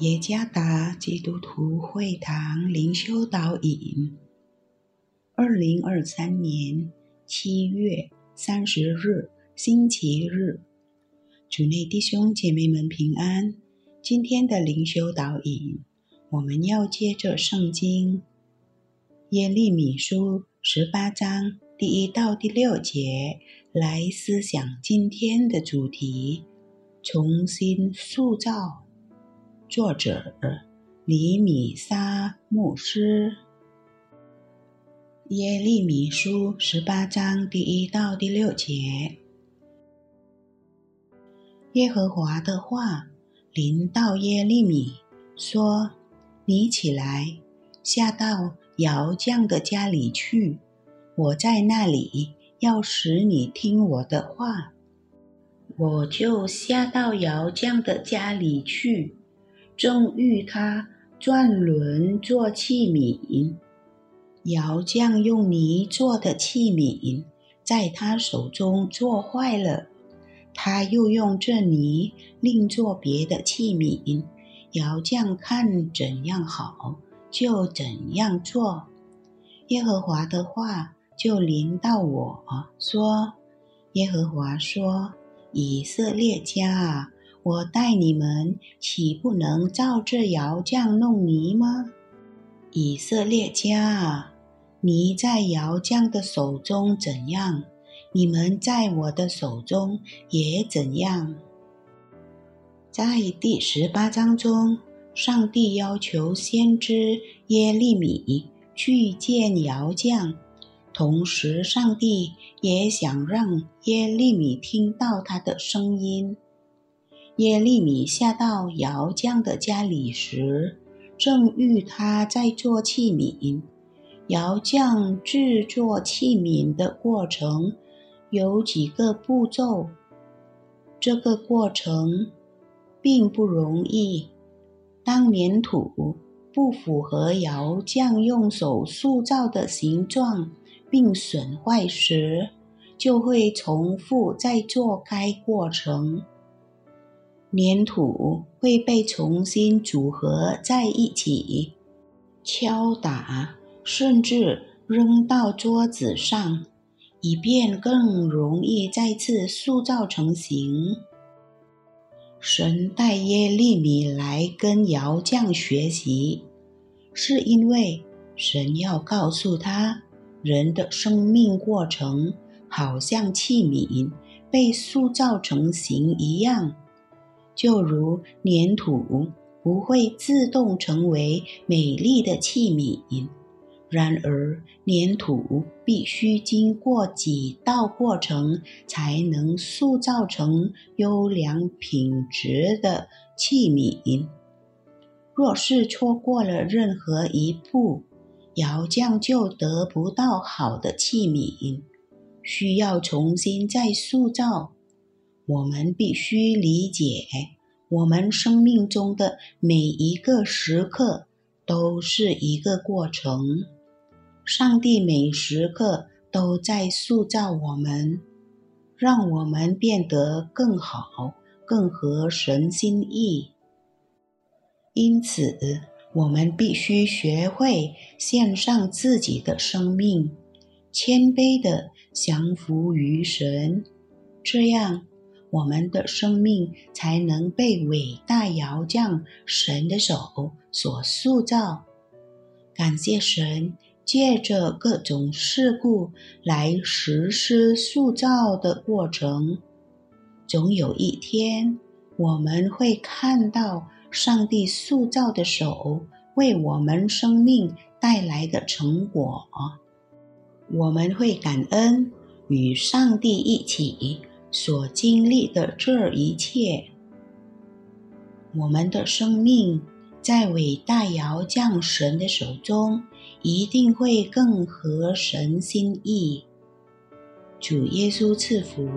耶加达基督徒会堂灵修导引，二零二三年七月三十日，星期日，主内弟兄姐妹们平安。今天的灵修导引，我们要借着圣经耶利米书十八章第一到第六节来思想今天的主题：重新塑造。作者李米沙牧师，耶利米书十八章第一到第六节，耶和华的话临到耶利米说：“你起来，下到窑匠的家里去，我在那里要使你听我的话。我就下到窑匠的家里去。”正欲他转轮做器皿，窑匠用泥做的器皿在他手中做坏了，他又用这泥另做别的器皿。窑匠看怎样好，就怎样做。耶和华的话就临到我说：“耶和华说，以色列家啊。”我带你们，岂不能照这窑匠弄泥吗？以色列家啊，泥在窑匠的手中怎样，你们在我的手中也怎样。在第十八章中，上帝要求先知耶利米去见窑匠，同时，上帝也想让耶利米听到他的声音。耶利米下到窑匠的家里时，正遇他在做器皿。窑匠制作器皿的过程有几个步骤，这个过程并不容易。当粘土不符合窑匠用手塑造的形状并损坏时，就会重复再做该过程。粘土会被重新组合在一起，敲打，甚至扔到桌子上，以便更容易再次塑造成型。神带耶利米来跟窑匠学习，是因为神要告诉他，人的生命过程好像器皿被塑造成型一样。就如粘土不会自动成为美丽的器皿，然而粘土必须经过几道过程才能塑造成优良品质的器皿。若是错过了任何一步，窑匠就得不到好的器皿，需要重新再塑造。我们必须理解，我们生命中的每一个时刻都是一个过程。上帝每时刻都在塑造我们，让我们变得更好、更合神心意。因此，我们必须学会献上自己的生命，谦卑地降服于神，这样。我们的生命才能被伟大窑匠神的手所塑造。感谢神，借着各种事故来实施塑造的过程。总有一天，我们会看到上帝塑造的手为我们生命带来的成果。我们会感恩与上帝一起。所经历的这一切，我们的生命在伟大尧匠神的手中，一定会更合神心意。主耶稣赐福。